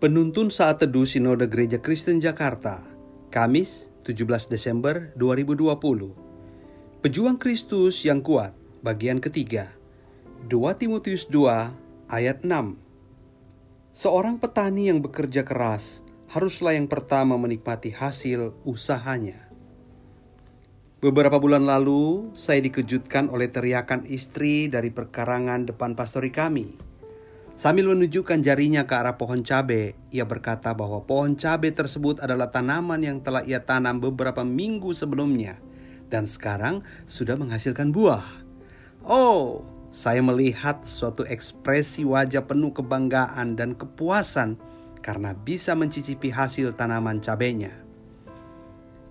Penuntun Saat Teduh Sinode Gereja Kristen Jakarta, Kamis 17 Desember 2020. Pejuang Kristus yang kuat, bagian ketiga. 2 Timotius 2 ayat 6. Seorang petani yang bekerja keras haruslah yang pertama menikmati hasil usahanya. Beberapa bulan lalu, saya dikejutkan oleh teriakan istri dari perkarangan depan pastori kami Sambil menunjukkan jarinya ke arah pohon cabai, ia berkata bahwa pohon cabai tersebut adalah tanaman yang telah ia tanam beberapa minggu sebelumnya dan sekarang sudah menghasilkan buah. Oh, saya melihat suatu ekspresi wajah penuh kebanggaan dan kepuasan karena bisa mencicipi hasil tanaman cabainya.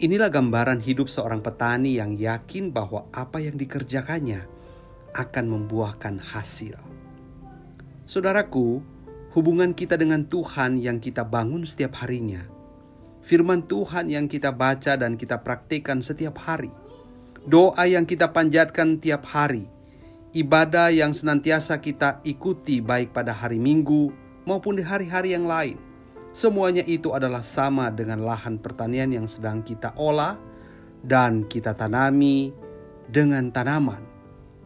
Inilah gambaran hidup seorang petani yang yakin bahwa apa yang dikerjakannya akan membuahkan hasil. Saudaraku, hubungan kita dengan Tuhan yang kita bangun setiap harinya, firman Tuhan yang kita baca dan kita praktikkan setiap hari, doa yang kita panjatkan tiap hari, ibadah yang senantiasa kita ikuti baik pada hari Minggu maupun di hari-hari yang lain. Semuanya itu adalah sama dengan lahan pertanian yang sedang kita olah dan kita tanami dengan tanaman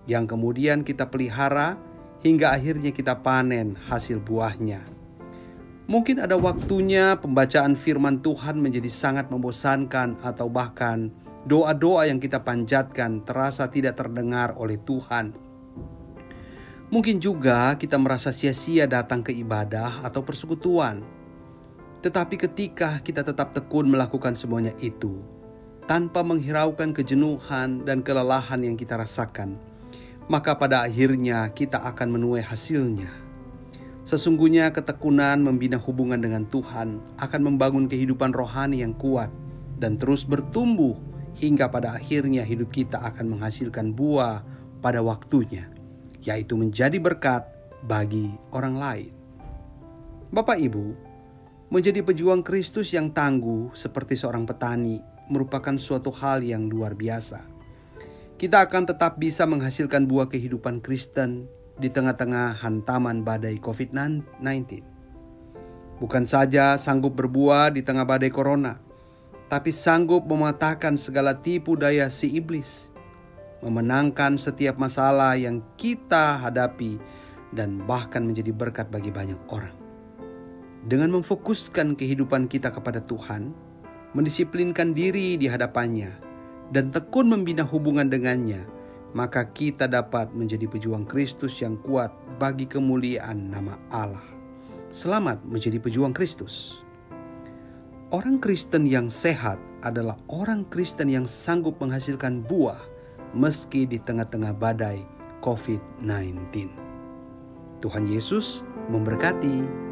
yang kemudian kita pelihara hingga akhirnya kita panen hasil buahnya. Mungkin ada waktunya pembacaan firman Tuhan menjadi sangat membosankan atau bahkan doa-doa yang kita panjatkan terasa tidak terdengar oleh Tuhan. Mungkin juga kita merasa sia-sia datang ke ibadah atau persekutuan. Tetapi ketika kita tetap tekun melakukan semuanya itu, tanpa menghiraukan kejenuhan dan kelelahan yang kita rasakan, maka pada akhirnya kita akan menuai hasilnya. Sesungguhnya ketekunan membina hubungan dengan Tuhan akan membangun kehidupan rohani yang kuat dan terus bertumbuh hingga pada akhirnya hidup kita akan menghasilkan buah pada waktunya, yaitu menjadi berkat bagi orang lain. Bapak Ibu, menjadi pejuang Kristus yang tangguh seperti seorang petani merupakan suatu hal yang luar biasa kita akan tetap bisa menghasilkan buah kehidupan Kristen di tengah-tengah hantaman badai COVID-19. Bukan saja sanggup berbuah di tengah badai corona, tapi sanggup mematahkan segala tipu daya si iblis, memenangkan setiap masalah yang kita hadapi dan bahkan menjadi berkat bagi banyak orang. Dengan memfokuskan kehidupan kita kepada Tuhan, mendisiplinkan diri di hadapannya, dan tekun membina hubungan dengannya, maka kita dapat menjadi pejuang Kristus yang kuat bagi kemuliaan nama Allah. Selamat menjadi pejuang Kristus. Orang Kristen yang sehat adalah orang Kristen yang sanggup menghasilkan buah meski di tengah-tengah badai COVID-19. Tuhan Yesus memberkati.